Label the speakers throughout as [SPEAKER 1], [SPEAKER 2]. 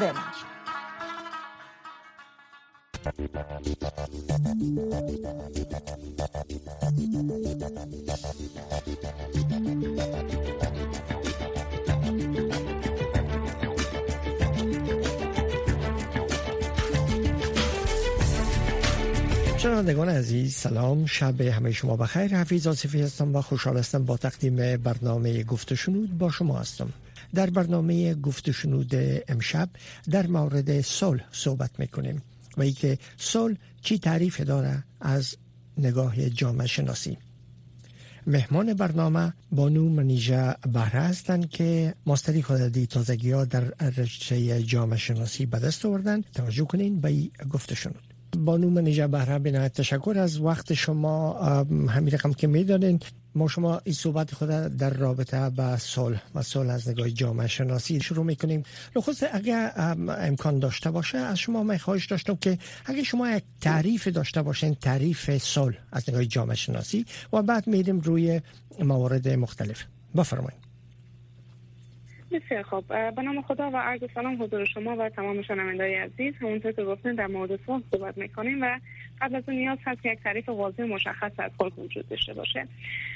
[SPEAKER 1] بمانید.
[SPEAKER 2] شنوندگان عزیز سلام. شب همه شما بخیر. حفیظ آصفی هستم و خوشحال هستم با تقدیم برنامه گفت شنود با شما هستم. در برنامه گفت شنود امشب در مورد صلح صحبت می‌کنیم و ای که صلح چی تعریف داره از نگاه جامعه شناسی. مهمان برنامه بانو منیجه بهره هستند که ماستری خوددی تازگی ها در رشته جامعه شناسی به دست آوردن. توجه کنین به گفت شنود. بانو منیجه بهره بنایت تشکر از وقت شما همین رقم که می‌دانین ما شما این صحبت خود در رابطه با صلح و صلح از نگاه جامعه شناسی شروع می‌کنیم. لخص اگر امکان داشته باشه از شما می خواهش داشتم که اگر شما یک تعریف داشته باشین تعریف صلح از نگاه جامعه شناسی و بعد میریم روی موارد مختلف. بفرمایید.
[SPEAKER 3] بسیار خوب. به خدا و عرض سلام حضور شما و تمام شنوندای عزیز. همونطور که گفتین در مورد صلح صحبت می‌کنیم و قبل از نیاز هست که یک تعریف واضح مشخص از صلح وجود داشته باشه.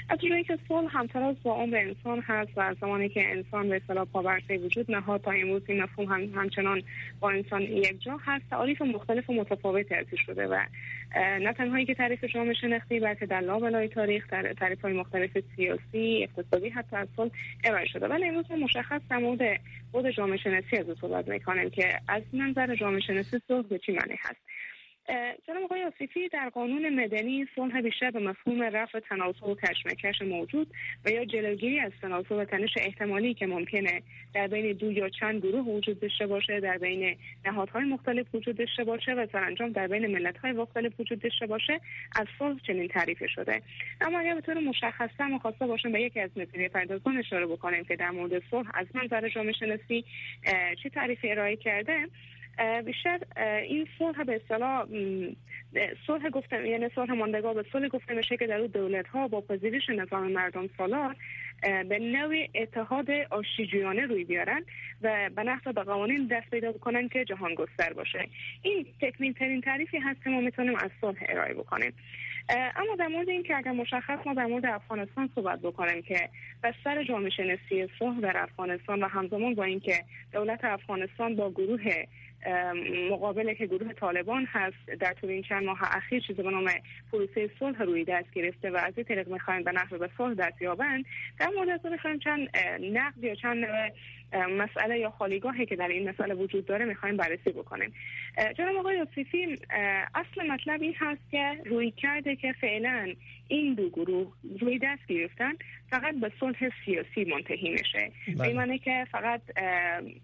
[SPEAKER 3] از جایی که صلح همتراز با عمر انسان هست و از زمانی که انسان به اصطلاح پاورسه وجود نهاد تا امروز این مفهوم هم همچنان با انسان یک جا هست. تعریف مختلف و متفاوتی ازش شده و نه تنهایی که تعریف جامعه شناختی بلکه در لابلای تاریخ تعریف های مختلف سیاسی اقتصادی حتی از صلح ارائه شده. ولی امروز مشخص در مورد خود جامعه شناسی از صحبت می‌کنیم که از منظر جامعه شناسی صلح به چی معنی هست؟ جناب آقای آصفی. در قانون مدنی صلح بیشتر به مفهوم رفع تناسب و کشمکش موجود و یا جلوگیری از تناسب و تنش احتمالی که ممکنه در بین دو یا چند گروه وجود داشته باشه در بین نهادهای مختلف وجود داشته باشه و سرانجام در بین ملت‌های مختلف وجود داشته باشه از صلح چنین تعریف شده. اما اگر به طور مشخصا مخواسته باشیم به یکی از نظریه پردازان اشاره بکنیم که در مورد صلح از منظر جامعه شناسی چه تعریفی ارائه کرده بیشتر این صلح به اصطلاح صلح گفتم یعنی صلح ماندگار به صلح گفته میشه که در اون دولت ها با پذیرش نظام مردم سالار به نوع اتحاد آشتیجویانه روی بیارن و به نحو به قوانین دست پیدا بکنن که جهان گستر باشه. این تکمیل ترین تعریفی هست که ما می‌تونیم از صلح ارائه بکنیم. اما در مورد این که اگر مشخص ما در مورد افغانستان صحبت بکنیم که بستر جامعه شناسی صلح در افغانستان و همزمان با اینکه دولت افغانستان با گروه مقابل که گروه طالبان هست در طول این چند ماه اخیر چیزی به نام پروسه صلح روی دست گرفته و از این طریق می‌خوایم به نحو به صلح دست یابند در مورد از چند نقد یا چند مسئله یا خالیگاهی که در این مسئله وجود داره می‌خوایم بررسی بکنیم. جناب آقای یوسفی اصل مطلب این هست که روی کرده که فعلا این دو گروه روی دست گرفتن فقط به صلح سیاسی منتهی میشه. به معنی که فقط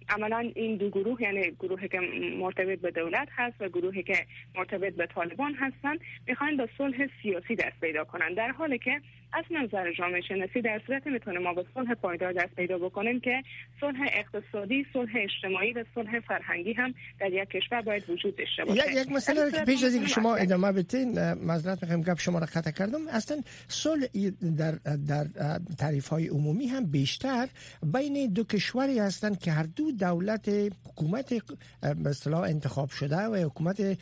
[SPEAKER 3] عملا این دو گروه یعنی گروهی که مرتبط به دولت هست و گروهی که مرتبط به طالبان هستن می‌خواین به صلح سیاسی دست پیدا کنن. در حالی که از نظر جامعه شناسی در صورت می‌تونه ما به صلح پایدار دست پیدا بکنیم که صلح اقتصادی، صلح اجتماعی و صلح فرهنگی هم در یک کشور باید وجود داشته باشه.
[SPEAKER 2] یک مسئله که پیش از اینکه شما ادامه بدین معذرت می‌خوام گپ شما را قطع کردم. اصلا صلح در در تعریف های عمومی هم بیشتر بین دو کشوری هستند که هر دو دولت حکومت به انتخاب شده و حکومت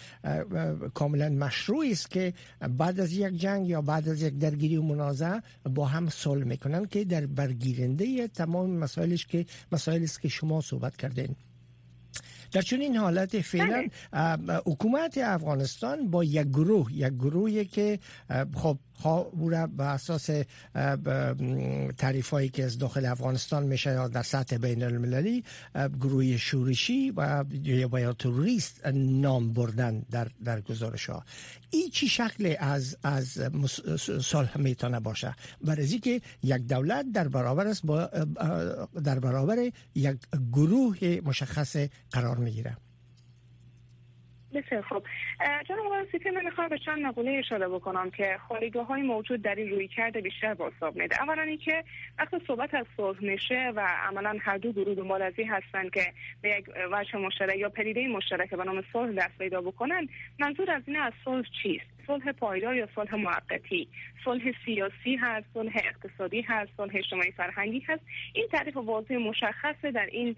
[SPEAKER 2] کاملا مشروعی است که بعد از یک جنگ یا بعد از یک درگیری و منازعه با هم صلح می‌کنن که در برگیرنده تمام مسائلش که مسائلی است که شما صحبت کردین در چون این حالت فعلا بله. حکومت افغانستان با یک گروه یک گروهی که خب او را به اساس تعریف هایی که از داخل افغانستان میشه یا در سطح بین المللی گروه شورشی و یا توریست نام بردن در, در گزارش ها. این چی شکل از از صلح می‌تونه باشه؟ برای که یک دولت در برابر است با در برابر یک گروه مشخص قرار می‌گیره.
[SPEAKER 3] بسیار خوب. جناب آقای سیپی من می‌خوام به چند مقوله اشاره بکنم که خالیگاه های موجود در این روی کرده بیشتر بازتاب میده. اولا که وقتی صحبت از صلح میشه و عملا هر دو گروه دنبال از هستن که به یک وجه مشترک یا پدیده مشترک به نام صلح دست پیدا بکنن منظور از این از صلح چیست؟ صلح پایدار یا صلح موقتی؟ صلح سیاسی هست صلح اقتصادی هست صلح اجتماعی فرهنگی هست. این تعریف واضح مشخص در این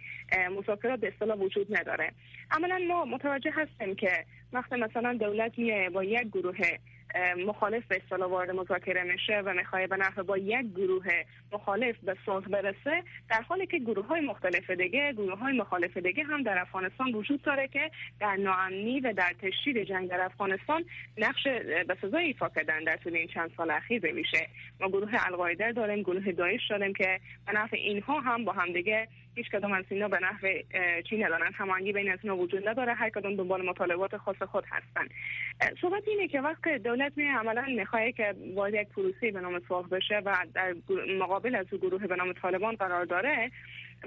[SPEAKER 3] مذاکرات به اصطلاح وجود نداره. عملا ما متوجه هستیم که وقتی مثلا دولت میایه با یک گروه مخالف به اصطلاح وارد مذاکره میشه و می‌خواد به نحو با یک گروه مخالف به صلح برسه در حالی که گروه های مختلف دیگه گروه های مخالف دیگه هم در افغانستان وجود داره که در ناامنی و در تشدید جنگ در افغانستان نقش به سزای ایفا کردن در طول این چند سال اخیر میشه. ما گروه القاعده داریم گروه داعش داریم که به نفع اینها هم با همدیگه هیچ کدام از اینا به نحو چی ندارن. هماهنگی بین از وجود نداره. هر کدام دنبال مطالبات خاص خود هستن. صحبت اینه که وقت دولت می عملا می‌خواد که وارد یک پروسه به نام صلح بشه و در مقابل از گروه به نام طالبان قرار داره.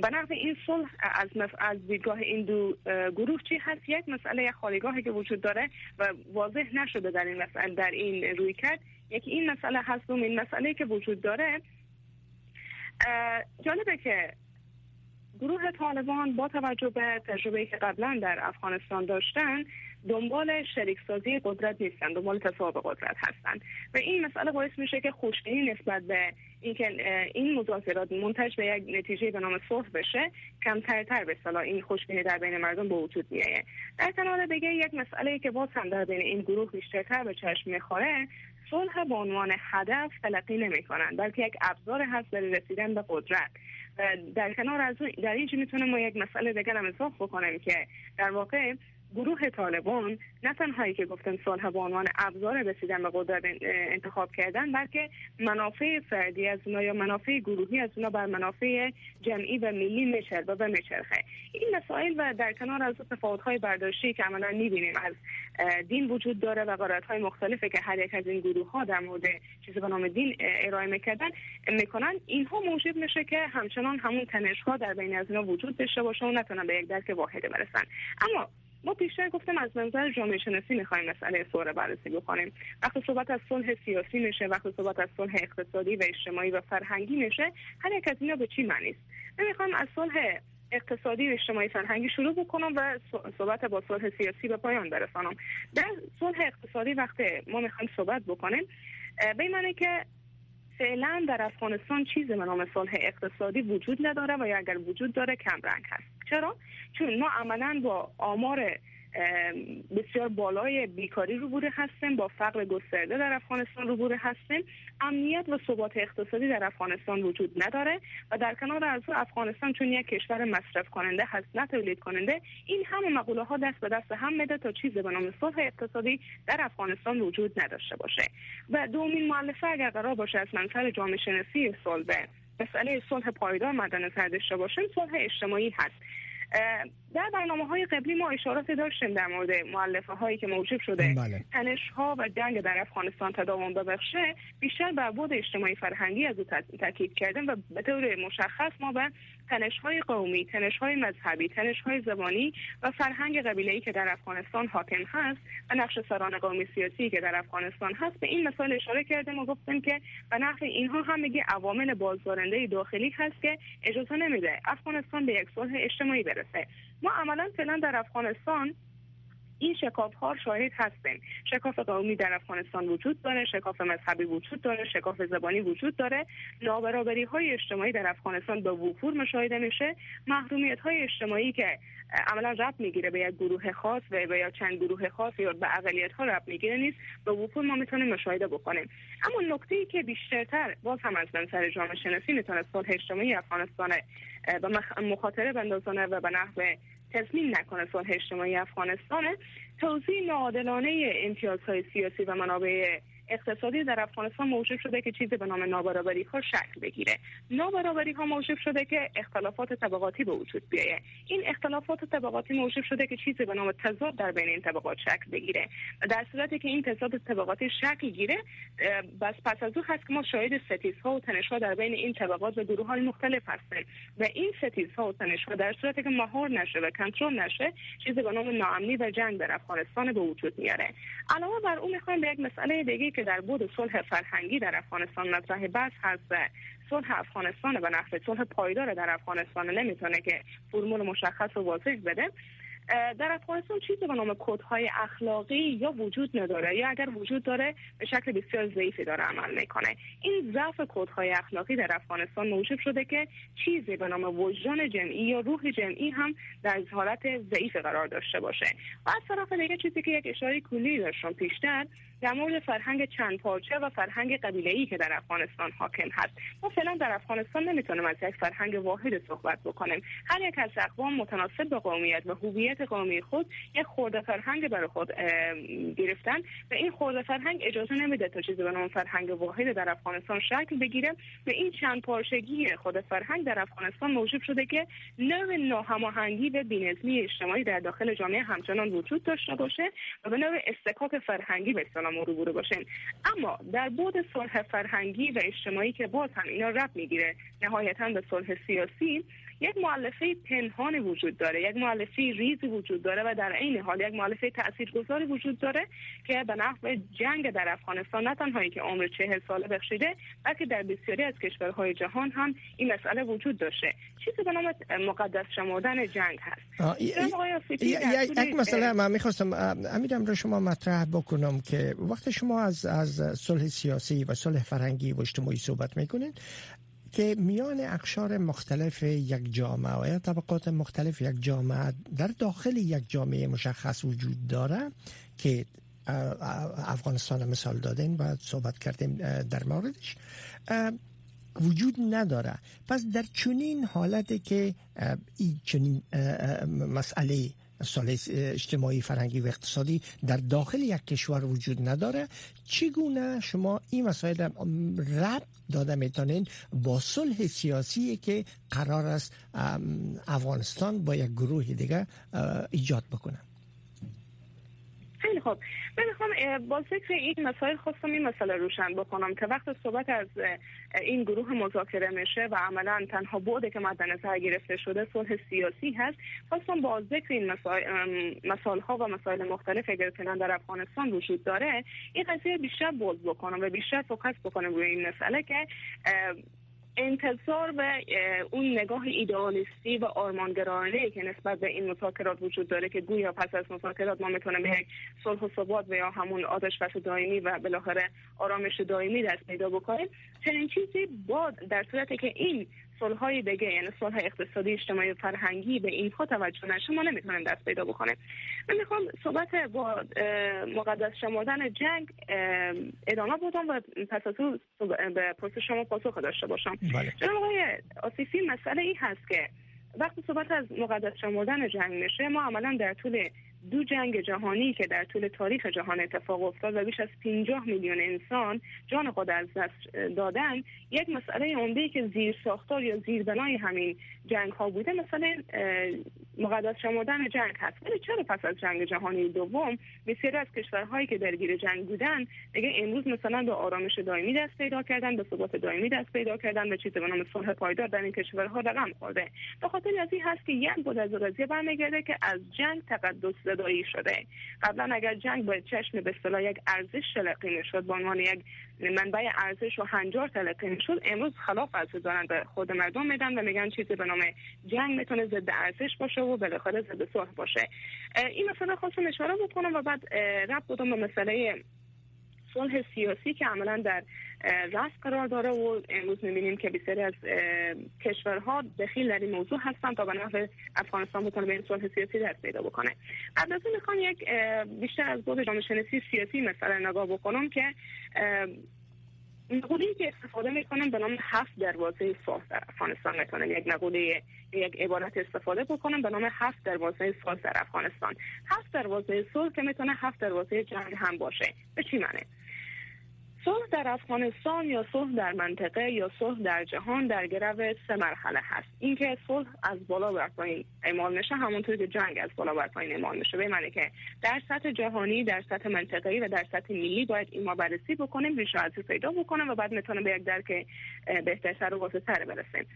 [SPEAKER 3] به نحو این صلح از از دیدگاه این دو گروه چی هست؟ یک مسئله خالیگاهی که وجود داره و واضح نشده در این مسئله در این روی کرد. یکی این مسئله هست و این مسئله که وجود داره. جالبه که گروه طالبان با توجه به تجربه که قبلا در افغانستان داشتن دنبال شریک سازی قدرت نیستن دنبال تصاحب قدرت هستند و این مسئله باعث میشه که خوشبینی نسبت به اینکه این مذاکرات منتج به یک نتیجه به نام صلح بشه کمترتر به صلاح این خوشبینی در بین مردم به وجود میایه در کنار دیگه یک مسئله که باز هم در بین این گروه بیشترتر به چشم می‌خوره صلح به عنوان هدف تلقی نمی‌کنن بلکه یک ابزار هست برای رسیدن به قدرت. در کنار از در اینجا می‌تونم ما یک مسئله دیگر هم اضافه بکنم که در واقع گروه طالبان نه تنهایی که گفتن صلح به عنوان ابزار رسیدن به قدرت انتخاب کردن بلکه منافع فردی از اونا یا منافع گروهی از اونا بر منافع جمعی و ملی میچر و میچرخه این مسائل و در کنار از تفاوت های برداشتی که عملا می‌بینیم از دین وجود داره و قرارت های مختلفه که هر یک از این گروه ها در مورد چیزی به نام دین ارائه می‌کردن می‌کنن. اینها موجب میشه که همچنان همون تنش ها در بین از اینا وجود داشته باشه و نتونن به یک درک واحده برسن. اما ما بیشتر گفتم از منظر جامعه شناسی می‌خوایم مسئله سوره بررسی بکنیم. وقتی صحبت از صلح سیاسی میشه وقتی صحبت از صلح اقتصادی و اجتماعی و فرهنگی میشه. هر یک از اینا به چی معنی است؟ نمی‌خوام از صلح اقتصادی و اجتماعی فرهنگی شروع بکنم و صحبت با صلح سیاسی به پایان برسانم. در صلح اقتصادی وقتی ما می‌خوایم صحبت بکنیم به معنی که فعلا در افغانستان چیز به نام صلح اقتصادی وجود نداره و یا اگر وجود داره کم رنگ هست. چرا؟ چون ما عملا با آمار بسیار بالای بیکاری روبرو هستیم با فقر گسترده در افغانستان روبرو هستیم. امنیت و ثبات اقتصادی در افغانستان وجود نداره و در کنار از افغانستان چون یک کشور مصرف کننده هست نه تولید کننده این همه مقوله ها دست به دست هم میده تا چیز به نام صلح اقتصادی در افغانستان وجود نداشته باشه. و دومین مؤلفه اگر قرار باشه از منظر جامعه شناسی صلح مسئله صلح پایدار مد نظر داشته باشیم صلح اجتماعی هست. در برنامه های قبلی ما اشارات داشتیم در مورد معلفه هایی که موجب شده بله. تنش ها و جنگ در افغانستان تداوم ببخشه بیشتر بر بود اجتماعی فرهنگی از او تاکید کردیم و به طور مشخص ما به تنش های قومی تنش های مذهبی تنش های زبانی و فرهنگ قبیله که در افغانستان حاکم هست و نقش سران قومی سیاسی که در افغانستان هست به این مسائل اشاره کردیم و گفتیم که به نحو اینها هم میگه عوامل بازدارنده داخلی هست که اجازه نمیده افغانستان به یک صلح اجتماعی برسه. ما عملا فعلا در افغانستان این شکاف ها شاهد هستیم شکاف قومی در افغانستان وجود داره شکاف مذهبی وجود داره شکاف زبانی وجود داره. نابرابری های اجتماعی در افغانستان به وفور مشاهده میشه. محرومیت های اجتماعی که عملا رب می‌گیره به یک گروه خاص و یا چند گروه خاص یا به اقلیت ها رب می‌گیره نیست به وفور ما می‌تونیم مشاهده بکنیم. اما نکته ای که بیشترتر باز هم از منظر جامعه شناسی می‌تونه صلح اجتماعی افغانستان به مخاطره بندازانه و به نحو تضمین نکنه صلح اجتماعی افغانستان توضیح ناعادلانه امتیازهای سیاسی و منابع اقتصادی در افغانستان موجب شده که چیزی به نام نابرابری ها شکل بگیره. نابرابری ها موجب شده که اختلافات طبقاتی به وجود بیایه. این اختلافات طبقاتی موجب شده که چیزی به نام تضاد در بین این طبقات شکل بگیره. در صورتی که این تضاد طبقاتی شکل گیره بس پس از او هست که ما شاهد ستیزها و تنشها در بین این طبقات و گروه های مختلف هستیم. و این ستیزها و تنشها در صورتی که مهار نشه و کنترل نشه چیزی به نام ناامنی و جنگ در افغانستان به وجود میاره. علاوه بر اون می‌خوایم به یک مسئله دیگه در بود صلح فرهنگی در افغانستان مطرح بحث هست صلح افغانستان و نحو صلح پایدار در افغانستان نمی‌تونه که فرمول مشخص و واضح بده. در افغانستان چیزی به نام کودهای اخلاقی یا وجود نداره یا اگر وجود داره به شکل بسیار ضعیفی داره عمل می‌کنه. این ضعف کودهای اخلاقی در افغانستان موجب شده که چیزی به نام وجدان جمعی یا روح جمعی هم در حالت ضعیف قرار داشته باشه. و از طرف دیگه چیزی که یک اشاره کلی داشتم پیشتر در مورد فرهنگ چند پارچه و فرهنگ قبیله ای که در افغانستان حاکم هست. ما فعلا در افغانستان نمی‌تونیم از یک فرهنگ واحد صحبت بکنیم. هر یک از اقوام متناسب به قومیت و هویت قومی خود یک خورده فرهنگ برای خود گرفتن و این خورده فرهنگ اجازه نمیده تا چیزی به نام فرهنگ واحد در افغانستان شکل بگیره و این چند پارچگی خود فرهنگ در افغانستان موجب شده که نوع ناهماهنگی و بینظمی اجتماعی در داخل جامعه همچنان وجود داشته باشه و به نوع استکاک فرهنگی به اصطلاح ما روبرو باشیم اما در بود صلح فرهنگی و اجتماعی که باز هم اینا رب می‌گیره نهایتا به صلح سیاسی یک معلفه پنهان وجود داره یک معلفه ریز وجود داره و در عین حال یک معلفه تاثیرگذاری وجود داره که به نحو جنگ در افغانستان نه تنهایی که عمر چهل ساله بخشیده بلکه در بسیاری از کشورهای جهان هم این مسئله وجود داشته. چیزی به نام مقدس شمردن جنگ هست.
[SPEAKER 2] یک مسئله من می‌خواستم امیرم را شما مطرح بکنم که وقتی شما از از صلح سیاسی و صلح فرهنگی و اجتماعی صحبت می‌کنید. که میان اقشار مختلف یک جامعه و یا طبقات مختلف یک جامعه در داخل یک جامعه مشخص وجود داره که افغانستان مثال دادین و صحبت کردیم در موردش وجود نداره. پس در چنین حالتی که این چنین مسئله سال اجتماعی فرهنگی و اقتصادی در داخل یک کشور وجود نداره. چگونه شما این مسائل رد داده می‌تونین با صلح سیاسی که قرار است افغانستان با یک گروه دیگه ایجاد بکنه؟
[SPEAKER 3] خیلی خوب. من می‌خوام با ذکر این مسائل خواستم این مسئله روشن بکنم که وقت صحبت از این گروه مذاکره میشه و عملا تنها بوده که مد نظر گرفته شده صلح سیاسی هست. خواستم با ذکر این مسائل ها و مسائل مختلف اگر در افغانستان وجود داره این قضیه بیشتر باز بکنم و بیشتر فوکس بکنم روی این مسئله که انتظار به اون نگاه ایدئالیستی و آرمانگرانه که نسبت به این مذاکرات وجود داره که گویا پس از مذاکرات ما می‌تونیم به یک صلح و ثبات و یا همون آتش بس دائمی و بالاخره آرامش دائمی دست پیدا بکنیم چنین چیزی باد در صورتی که این های دیگه یعنی صلح اقتصادی اجتماعی و فرهنگی به اینها توجه نشه ما نمی‌تونیم دست پیدا بکنیم من می‌خوام صحبت با مقدس شمردن جنگ ادامه بدم و پس از به پرسش شما پاسخ داشته باشم بله. جناب آقای آسیفی مسئله ای هست که وقتی صحبت از مقدس شمردن جنگ میشه ما عملا در طول دو جنگ جهانی که در طول تاریخ جهان اتفاق افتاد و بیش از 50 میلیون انسان جان خود از دست دادن یک مسئله عمده که زیر ساختار یا زیر بنای همین جنگ ها بوده مثلا مقدس شمردن جنگ هست. ولی چرا پس از جنگ جهانی دوم بسیاری از کشورهایی که درگیر جنگ بودن دیگه امروز مثلا به آرامش دائمی دست پیدا کردن به ثبات دائمی دست پیدا کردن و چیزی به نام صلح پایدار در این کشورها رقم خورده. به خاطر از این هست که یک بود از قضیه برمیگرده که از جنگ تقدس زدایی شده. قبلا اگر جنگ به چشم به اصطلاح یک ارزش تلقی می‌شد به عنوان یک منبع ارزش و هنجار تلقی می‌شد امروز خلاف از دارن به خود مردم میدن و میگن چیزی به نام جنگ می‌تونه ضد ارزش باشه و بالاخره ضد صلح باشه. این مسئله خواستم اشاره بکنم و بعد رب بودم به مسئله صلح سیاسی که عملا در رأس قرار داره و امروز می‌بینیم که بسیاری از کشورها دخیل در این موضوع هستن تا به نفع افغانستان بتونه به این صلح سیاسی دست پیدا بکنه. قبل از می‌خوام یک بیشتر از بود جامعه شناسی سیاسی مثلا نگاه بکنم که نقولی که استفاده می‌کنم به نام هفت دروازه صلح در افغانستان می‌کنم یک نقوله یک عبارت استفاده بکنم به نام هفت دروازه صلح در افغانستان. هفت دروازه صلح که می‌تونه هفت دروازه جنگ هم باشه. به چی معنی؟ صلح در افغانستان یا صلح در منطقه یا صلح در جهان در گرو سه مرحله هست. اینکه صلح از بالا بر پایین اعمال میشه همونطور که جنگ از بالا بر پایین اعمال میشه به معنی که در سطح جهانی در سطح منطقه‌ای و در سطح ملی باید این ما بررسی بکنیم ریشه از پیدا بکنیم و بعد می‌تونیم به یک درک بهترتر و واسطتر برسیم.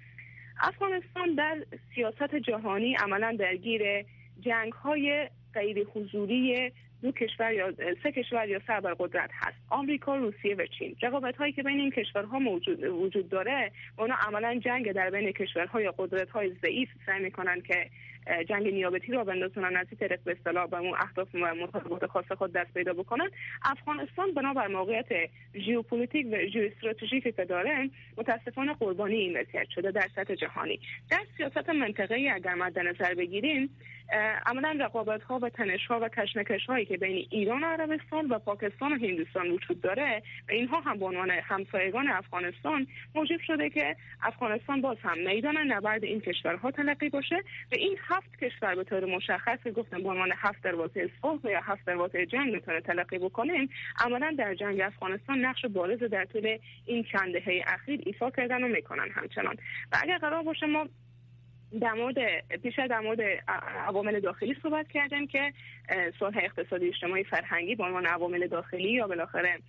[SPEAKER 3] افغانستان در سیاست جهانی عملا درگیر جنگ های غیر حضوری دو کشور یا سه کشور یا سه قدرت هست. آمریکا روسیه و چین. رقابت هایی که بین این کشورها موجود وجود داره اونا عملا جنگ در بین کشورها یا قدرت های ضعیف سعی می‌کنن که جنگ نیابتی را بندازونن از طریق به اصطلاح به اون اهداف مطالبات خاص خود دست پیدا بکنن. افغانستان بنابر موقعیت ژئوپلیتیک و ژئواستراتژیکی که داره متاسفانه قربانی این وضعیت شده در سطح جهانی. در سیاست منطقه‌ای اگر مد نظر بگیریم عملا رقابت ها و تنش ها و کشمکش هایی که بین ایران و عربستان و پاکستان و هندوستان وجود داره و اینها هم به عنوان همسایگان افغانستان موجب شده که افغانستان باز هم میدان نبرد این کشورها تلقی باشه و این هفت کشور به طور مشخص که گفتم به عنوان هفت دروازه صلح یا هفت دروازه جنگ می‌تونه تلقی بکنیم عملا در جنگ افغانستان نقش بارز در طول این چند دهه اخیر ایفا کردن و می‌کنن همچنان. و اگر قرار باشه ما در مورد بیشتر در مورد عوامل داخلی صحبت کردیم که صلح اقتصادی اجتماعی فرهنگی به عنوان عوامل داخلی یا بالاخره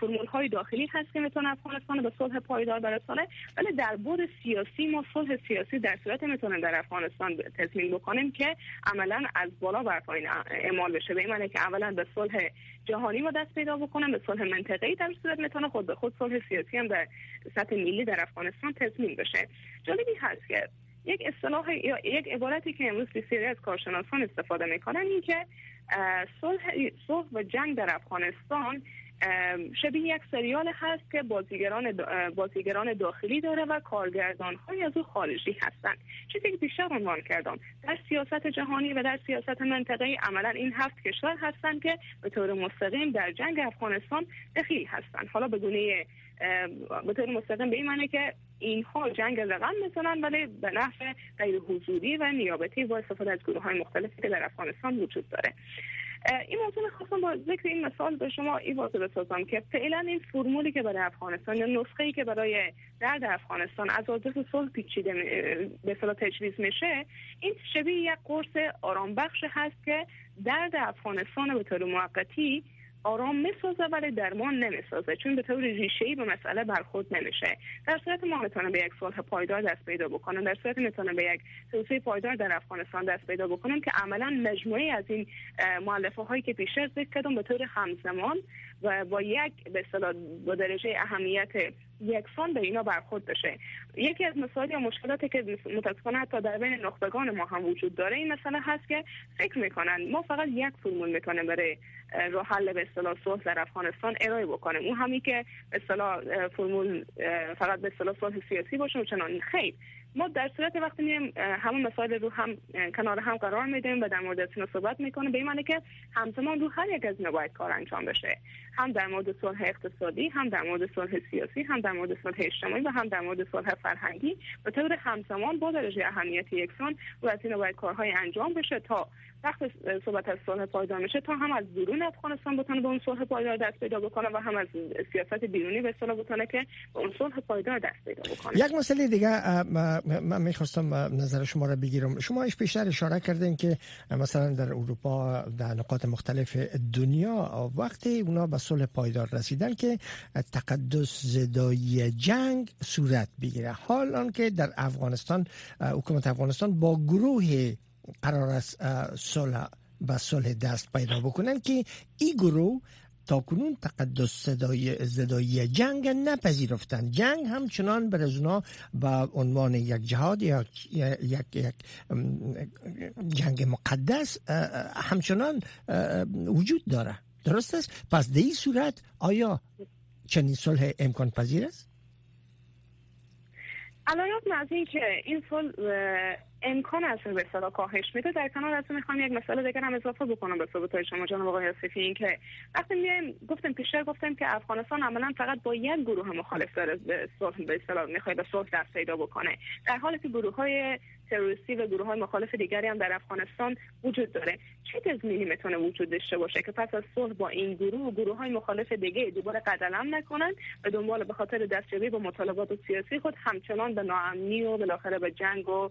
[SPEAKER 3] فرمول های داخلی هست که می‌تونه افغانستان به صلح پایدار برسانه ولی در بود سیاسی ما صلح سیاسی در صورت می‌تونیم در افغانستان تضمین بکنیم که عملا از بالا بر پایین اعمال بشه. به این که اولا به صلح جهانی ما دست پیدا بکنیم به صلح منطقه‌ای در صورت می‌تونه خود به خود صلح سیاسی هم در سطح ملی در افغانستان تضمین بشه. جالبی هست که یک اصطلاح یا یک عبارتی که امروز بسیاری از کارشناسان استفاده می‌کنن این که صلح و جنگ در افغانستان شبیه یک سریال هست که بازیگران بازیگران داخلی داره و کارگردان های از او خارجی هستند. چیزی که بیشتر عنوان کردم در سیاست جهانی و در سیاست منطقه‌ای عملا این هفت کشور هستند که به طور مستقیم در جنگ افغانستان دخیل هستند. حالا به گونه به طور مستقیم به این معنی که اینها جنگ رقم می‌زنن ولی به نفع غیر حضوری و نیابتی با استفاده از گروه های مختلفی که در افغانستان وجود داره. این موضوع می‌خواستم با ذکر این مثال به شما این واضح بسازم که فعلا این فرمولی که برای افغانستان یا نسخه ای که برای درد افغانستان از آزاد صلح پیچیده به صلاح تجویز میشه این شبیه یک قرص آرام بخش هست که درد افغانستان به طور موقتی آرام می‌سازه ولی درمان نمی‌سازه چون به طور ریشه‌ای به مسئله برخورد نمیشه. در صورت ما می‌تونه به یک صلح پایدار دست پیدا بکنه. در صورت می‌تونه به یک توسعه پایدار در افغانستان دست پیدا بکنیم که عملا مجموعه از این مؤلفه هایی که پیش ذکر کردم به طور همزمان و با یک به اصطلاح با درجه اهمیت یکسان به اینا برخورد بشه. یکی از مسائل یا مشکلاتی که متاسفانه حتی در بین نخبگان ما هم وجود داره این مسئله هست که فکر می‌کنن ما فقط یک فرمول می‌کنیم برای راه حل به اصطلاح صلح در افغانستان ارائه بکنیم. اون همی که به اصطلاح فرمول فقط به اصطلاح صلح سیاسی باشه و چنان خیر. ما در صورت وقتی میایم همون مسائل رو هم کنار هم قرار میدیم و در مورد صحبت می‌کنیم به این معنی که همزمان رو هر یک از اینا باید کار انجام بشه. هم در مورد صلح اقتصادی هم در مورد صلح سیاسی هم در مورد صلح اجتماعی و هم در مورد صلح فرهنگی به طور همزمان با درجه اهمیت یکسان و از اینا باید کارهای انجام بشه تا وقت صحبت از صلح پایدار میشه تا هم از بیرون افغانستان بتونه به اون صلح پایدار دست پیدا بکنه و هم از سیاست بیرونی به اصطلاح بتونه که به اون صلح پایدار دست پیدا بکنه.
[SPEAKER 2] یک مسئله دیگه من می‌خواستم نظر شما را بگیرم. شما ایش بیشتر اشاره کردین که مثلا در اروپا در نقاط مختلف دنیا وقتی اونا به صلح پایدار رسیدن که تقدس زدایی جنگ صورت بگیره. حال آنکه در افغانستان حکومت افغانستان با گروه قرار است صلح به صلح دست پیدا بکنن که این گروه تا کنون تقدس صدای زدایی جنگ نپذیرفتند. جنگ همچنان بر از به عنوان یک جهاد یا یک, یک جنگ مقدس همچنان وجود داره درست است؟ پس در این صورت آیا چنین صلح امکان پذیر است؟
[SPEAKER 3] علایات از این که این صلح امکان از به اصطلاح کاهش میده. در کنار از می‌خوام یک مسئله دیگر هم اضافه بکنم به صحبت شما جناب آقای این که وقتی میایم گفتم پیشتر گفتم که افغانستان عملا فقط با یک گروه مخالف داره به اصطلاح می‌خواد به صلح دست پیدا بکنه. در حالی که گروه های تروریستی و گروه های مخالف دیگری هم در افغانستان وجود داره. چه تضمینی می‌تونه وجود داشته باشه که پس از صلح با این گروه و گروه های مخالف دیگه دوباره قدلم نکنن و دنبال به خاطر دستیابی به مطالبات سیاسی خود همچنان به ناامنی و بالاخره به جنگ و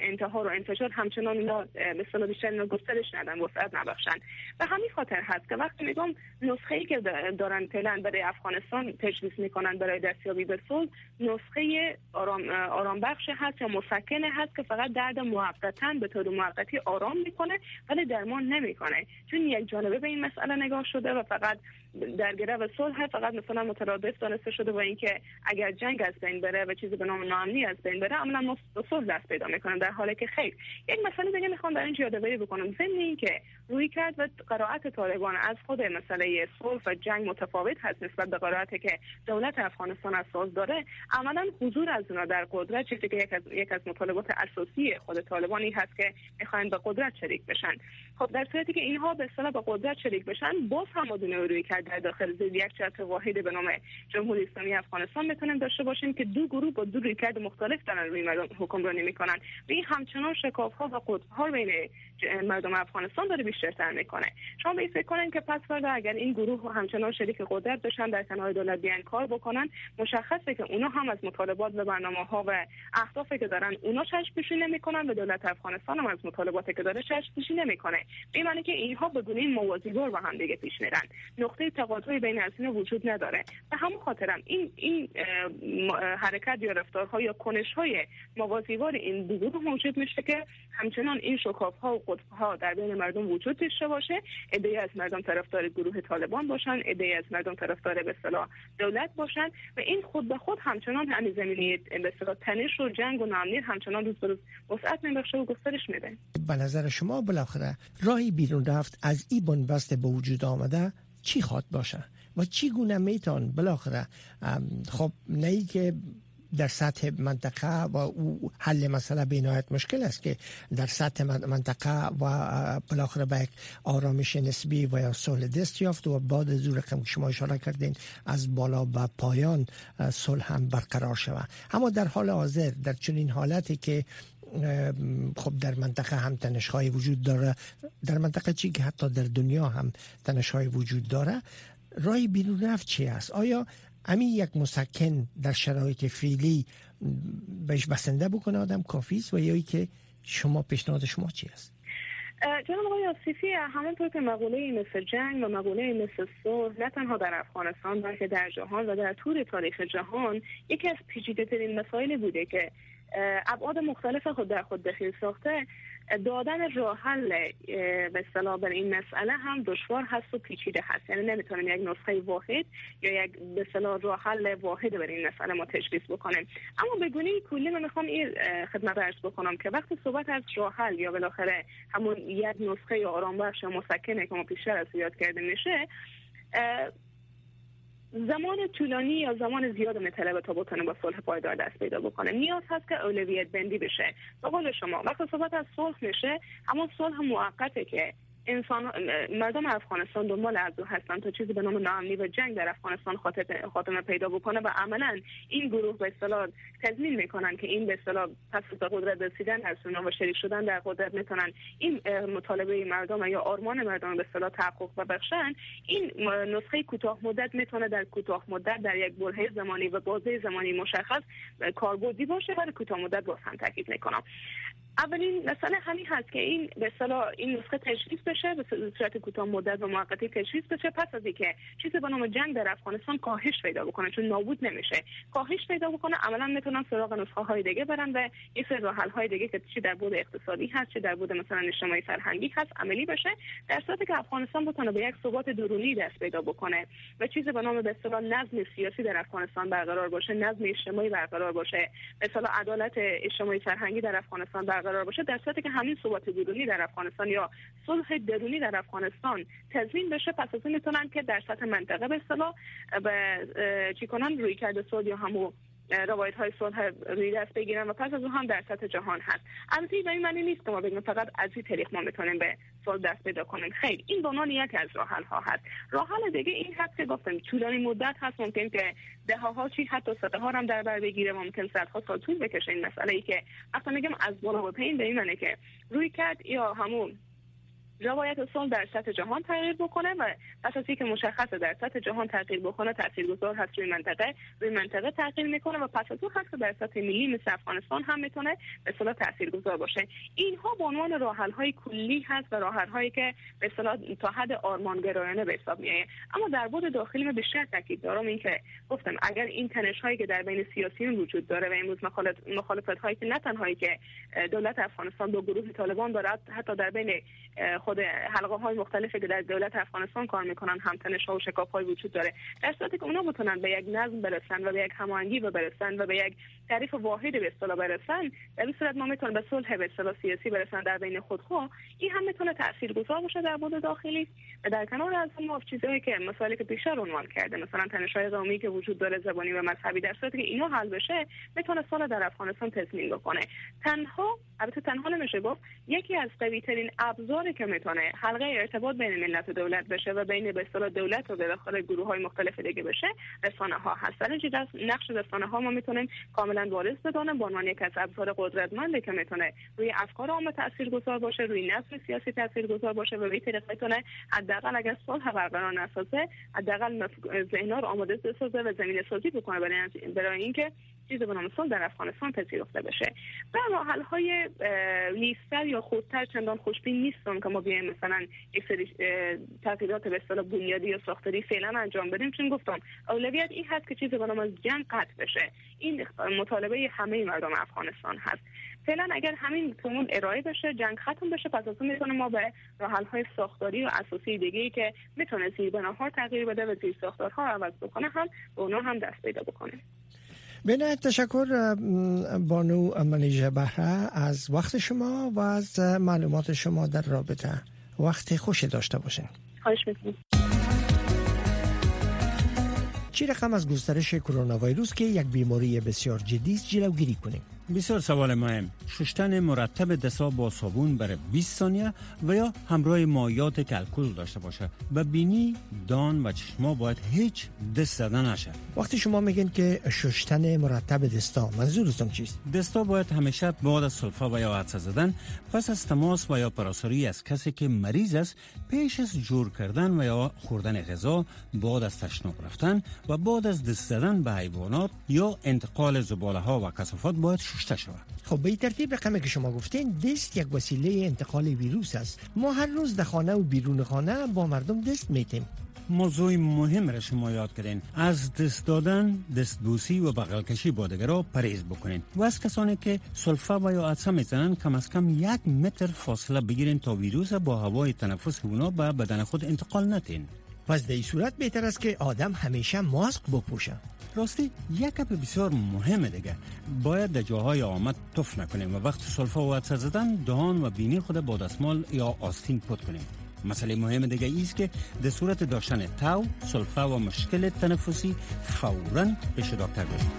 [SPEAKER 3] انتحار و انتشار همچنان اینا به اصطلاح بیشتر اینا گسترش ندن وسعت نبخشن. و همین خاطر هست که وقتی میگم نسخه ای که دارن فعلا برای افغانستان تجویز می‌کنن برای دستیابی به صلح نسخه آرام, آرام بخش هست یا مسکنه هست که فقط درد موقتا به طور موقتی آرام می‌کنه ولی درمان نمی‌کنه. چون یک جانبه به این مسئله نگاه شده و فقط درگیره و صلح فقط مثلا مترادف دانسته شده با اینکه اگر جنگ از بین بره و چیزی به نام ناامنی از بین بره عملا صلح دست پیدا می‌کنن در حالی که خیر. یک مسئله دیگه می‌خوام در اینجا یادآوری بکنم. ضمن اینکه روی کرد و قرائت طالبان از خود مسئله صلح و جنگ متفاوت هست نسبت به قرائتی که دولت افغانستان صلح داره. عملا حضور از اونا در قدرت چیزی که یک از, یک از مطالبات اساسی خود طالبانی هست که می‌خواین به قدرت شریک بشن. خب در صورتی که اینها به اصطلاح به قدرت شریک بشن باز هم روی در داخل زیر یک جهت واحد به نام جمهوری اسلامی افغانستان می‌تونیم داشته باشیم که دو گروه با دو رویکرد مختلف دارن روی مردم حکمرانی می‌کنن. و این همچنان شکاف ها و قطب ها بین مردم افغانستان داره بیشترتر می‌کنه. شما به فکر کنین که پس فردا اگر این گروه همچنان شریک قدرت بشن در کنار دولت بیان کار بکنن مشخصه که اونا هم از مطالبات و برنامه ها و اهدافی که دارن اونا چشم پوشی نمی‌کنن و دولت افغانستان هم از مطالباتی که داره چشم پوشی نمی‌کنه. به معنی که اینها به گونه موازیگار با هم دیگه پیش میرن. نقطه تقاطع بین از وجود نداره. به همون خاطرم این این حرکت یا رفتارها یا کنش های موازیوار این دو موجود میشه که همچنان این شکاف ها و قطب ها در بین مردم وجود داشته باشه. ایده از مردم طرفدار گروه طالبان باشن ایده از مردم طرفدار به اصطلاح دولت باشن و این خود به خود همچنان همین زمینه به اصطلاح تنش و جنگ و ناامنی همچنان روز به روز وسعت میبخشه و گسترش میده.
[SPEAKER 2] به نظر شما بالاخره راهی بیرون رفت از این بنبست به وجود آمده؟ چی خواد باشه و چی گونه میتون بالاخره خب نه که در سطح منطقه و او حل مسئله بینایت مشکل است که در سطح منطقه و بالاخره به یک آرامش نسبی و یا صلح دست یافت و بعد از رقم شما اشاره کردین از بالا به پایان صلح هم برقرار شود. اما در حال حاضر در چنین حالتی که خب در منطقه هم تنشهای وجود داره. در منطقه چی که حتی در دنیا هم تنشهای وجود داره رای بیرون رفت چی است؟ آیا همین یک مسکن در شرایط فعلی بهش بسنده بکنه آدم کافی است و یا که شما پیشنهاد شما چی است؟
[SPEAKER 3] جناب آقای آصیفی همانطور که مقوله مثل جنگ و مقوله مثل صلح نه تنها در افغانستان بلکه در جهان و در طول تاریخ جهان یکی از پیچیده ترین مسائلی بوده که ابعاد مختلف خود در خود دخیل ساخته. دادن راه حل به اصطلاح بر این مسئله هم دشوار هست و پیچیده هست. یعنی نمی‌تونیم یک نسخه واحد یا یک به اصطلاح راه حل واحد بر این مسئله ما تشخیص بکنیم. اما به گونه کلی من می‌خوام این خدمت ارز بکنم که وقتی صحبت از راه حل یا بالاخره همون یک نسخه آرام بخش مسکنه که ما پیشتر از یاد کرده میشه زمان طولانی یا زمان زیاد مطلب تا بتونه با صلح پایدار دست پیدا بکنه. نیاز هست که اولویت بندی بشه. به قول شما وقتی صحبت از صلح میشه اما صلح موقته که انسان مردم افغانستان دنبال ارزو هستن تا چیزی به نام ناامنی و جنگ در افغانستان خاتمه پیدا بکنه و عملا این گروه به اصطلاح تضمین می‌کنن که این به اصطلاح پس از قدرت رسیدن سونا و شریک شدن در قدرت می‌تونن این مطالبه مردم یا آرمان مردم به اصطلاح تحقق و بخشن. این نسخه کوتاه مدت می‌تونه در کوتاه مدت در یک برهه زمانی و بازه زمانی مشخص کاربردی باشه ولی کوتاه مدت باز هم تاکید می‌کنم. اولین مسئله همین هست که این به اصطلاح این نسخه تشخیص بشه به صورت کوتاه مدت و موقتی تشخیص بشه. پس از اینکه چیزی به نام جنگ در افغانستان کاهش پیدا بکنه چون نابود نمیشه. کاهش پیدا بکنه عملا می‌تونن سراغ نسخه های دیگه برن و یه سری راه های دیگه که چی در بود اقتصادی هست چه در بود مثلا اجتماعی فرهنگی هست عملی بشه. در صورتی که افغانستان بتونه به یک ثبات درونی دست پیدا بکنه و چیزی به نام به اصطلاح نظم سیاسی در افغانستان برقرار باشه نظم اجتماعی برقرار باشه اصطلاح عدالت اجتماعی فرهنگی در افغانستان برقرار قرار باشه در صورتی که همین ثبات درونی در افغانستان یا صلح درونی در افغانستان تضمین بشه پس از می‌تونن که در سطح منطقه به اصطلاح به چی کنن روی کرده صلح یا همو روایت های صلح روی دست بگیرن و پس از اون هم در سطح جهان هست. البته به این معنی نیست که ما بگیم فقط از این طریق ما می‌تونیم به صلح دست پیدا کنیم. خیلی این به عنوان یکی از راه ها هست. راه حل دیگه این هست که گفتم طولانی مدت هست ممکن که ده ها چی حتی صده ها هم در بر بگیره ممکن صدها سال طول بکشه این مسئله ای که وقتی میگم از بالا و پایین به این معنی که روی کرد یا همون جا باید در سطح جهان تغییر بکنه و اساسی که مشخص در سطح جهان تغییر بکنه تاثیرگذار هست روی منطقه روی منطقه تغییر می‌کنه و پس از هست که در سطح ملی مثل افغانستان هم می‌تونه به اصطلاح تاثیرگذار باشه. اینها به عنوان راه های کلی هست و راه هایی که به اصطلاح تا حد آرمانگرایانه به حساب میایه اما در بود داخلی من بیشتر تاکید دارم اینکه گفتم اگر این تنش هایی که در بین سیاسیون وجود داره و امروز مخالفت هایی که نه تنهایی که دولت افغانستان با گروه طالبان دارد حتی در بین خود حلقه های مختلفی که در دولت افغانستان کار می‌کنن هم تنش ها و شکاف های وجود داره. در صورتی که اونا بتونن به یک نظم برسن و به یک هماهنگی برسن و به یک تعریف واحد به اصطلاح برسن در این صورت ما می‌تونیم به صلح به اصطلاح سیاسی برسن در بین خودخوا. این هم می‌تونه تاثیرگذار باشه در بود داخلی و در کنار از ما چیزهایی که مسائلی که بیشتر عنوان کرده مثلا تنش های قومی که وجود داره زبانی و مذهبی در صورتی که اینا حل بشه می‌تونه صلح در افغانستان تضمین بکنه. تنها البته تنها نمیشه گفت یکی از قوی ترین ابزاری که می‌تونه حلقه ارتباط بین ملت و دولت بشه و بین به اصطلاح دولت و به داخل گروه های مختلف دیگه بشه رسانه ها هست. در نقش رسانه ها ما می‌تونیم کاملا وارث بدانیم به عنوان یک از ابزار قدرتمندی که می‌تونه روی افکار عامه تاثیرگذار باشه روی نظم سیاسی تاثیرگذار باشه و به طریق می‌تونه حداقل اگر صلح برقرار نسازه حداقل ذهنها رو آماده بسازه و زمینه سازی بکنه برای اینکه چیز به نام در افغانستان پذیرفته بشه. و راحل های نیستر یا خودتر چندان خوشبین نیستم که ما بیایم مثلا یک سری تغییرات به اصطلاح بنیادی یا ساختاری فعلا انجام بدیم. چون گفتم اولویت این هست که چیز به نام جنگ قطع بشه. این مطالبه همه مردم افغانستان هست. فعلا اگر همین تمون ارائه بشه جنگ ختم بشه پس از اون می‌تونه ما به راحل های ساختاری و اساسی دیگه ای که می‌تونه زیربناها تغییر بده و زیر ساختارها عوض بکنه هم به اونا هم دست پیدا بکنه.
[SPEAKER 2] به تشکر بانو منیژه بهره از وقت شما و از معلومات شما در رابطه. وقت خوش داشته باشین.
[SPEAKER 3] خواهش می‌کنم.
[SPEAKER 2] چی رقم از گسترش کرونا ویروس که یک بیماری بسیار جدی است جلوگیری کنیم؟
[SPEAKER 1] بسیار سوال مهم. شستن مرتب دستا با صابون برای 20 ثانیه و یا همراه مایات که الکل داشته باشه. و بینی دان و چشما باید هیچ دست زدن نشه.
[SPEAKER 2] وقتی شما میگین که شستن مرتب دستا منظورتون چیست؟
[SPEAKER 1] دستا باید همیشه بعد از سلفا و یا عدسه زدن پس از تماس و یا پراسری از کسی که مریض است پیش از جور کردن و یا خوردن غذا بعد از تشناب رفتن و بعد از دست زدن به حیوانات یا انتقال زباله ها و کثافات باید شسته شود
[SPEAKER 2] خب به ترتیب رقمی که شما گفتین دست یک وسیله انتقال ویروس است. ما هر روز در خانه و بیرون خانه با مردم دست میتیم
[SPEAKER 1] موضوع مهم را شما یاد کردین. از دست دادن دست بوسی و بغل کشی با دیگرها پریز بکنین. و از کسانی که سلفا و یا عدسه می‌زنن کم از کم یک متر فاصله بگیرین تا ویروس با هوای تنفس اونا به بدن خود انتقال نتین.
[SPEAKER 2] پس در این صورت بهتر است که آدم همیشه ماسک بپوشه.
[SPEAKER 1] راستی یک کپ بسیار مهمه دیگه. باید در جاهای آمد تف نکنیم و وقت سلفا و عدسه زدن دهان و بینی خود با دستمال یا آستین پد کنیم. مسئله مهم دیگه ایست که در صورت داشتن تاو، سلفا و مشکل تنفسی فورا پیش دکتر بریم.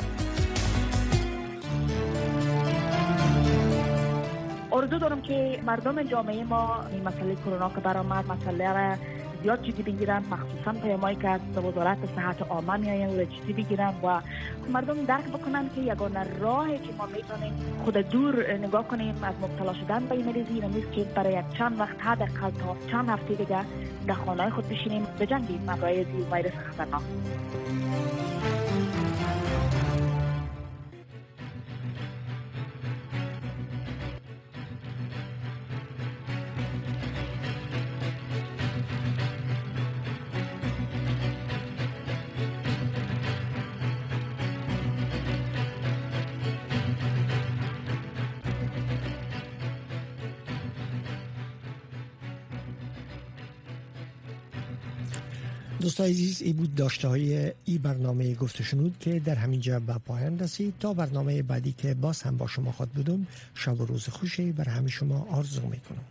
[SPEAKER 4] آرزو دارم که مردم جامعه ما این مسئله کرونا که برآمد مسئله را زیاد جدی بگیرن مخصوصا پیامایی که از وزارت صحت عامه میآین و جدی بگیرن و مردم درک بکنن که یگانه راهی که ما می‌تونیم خود دور نگاه کنیم از مبتلا شدن به این مریضی نیست که برای یک چند وقت حداقل تا چند هفته دیگه در خانه خود بشینیم. بجنگیم برای ویروس خطرناک.
[SPEAKER 2] دوستان عزیز ای بود داشته های ای برنامه گفته شنود که در همین جا به پایان رسید. تا برنامه بعدی که باز هم با شما خواهد بودم شب و روز خوشی بر همه شما آرزو می‌کنم.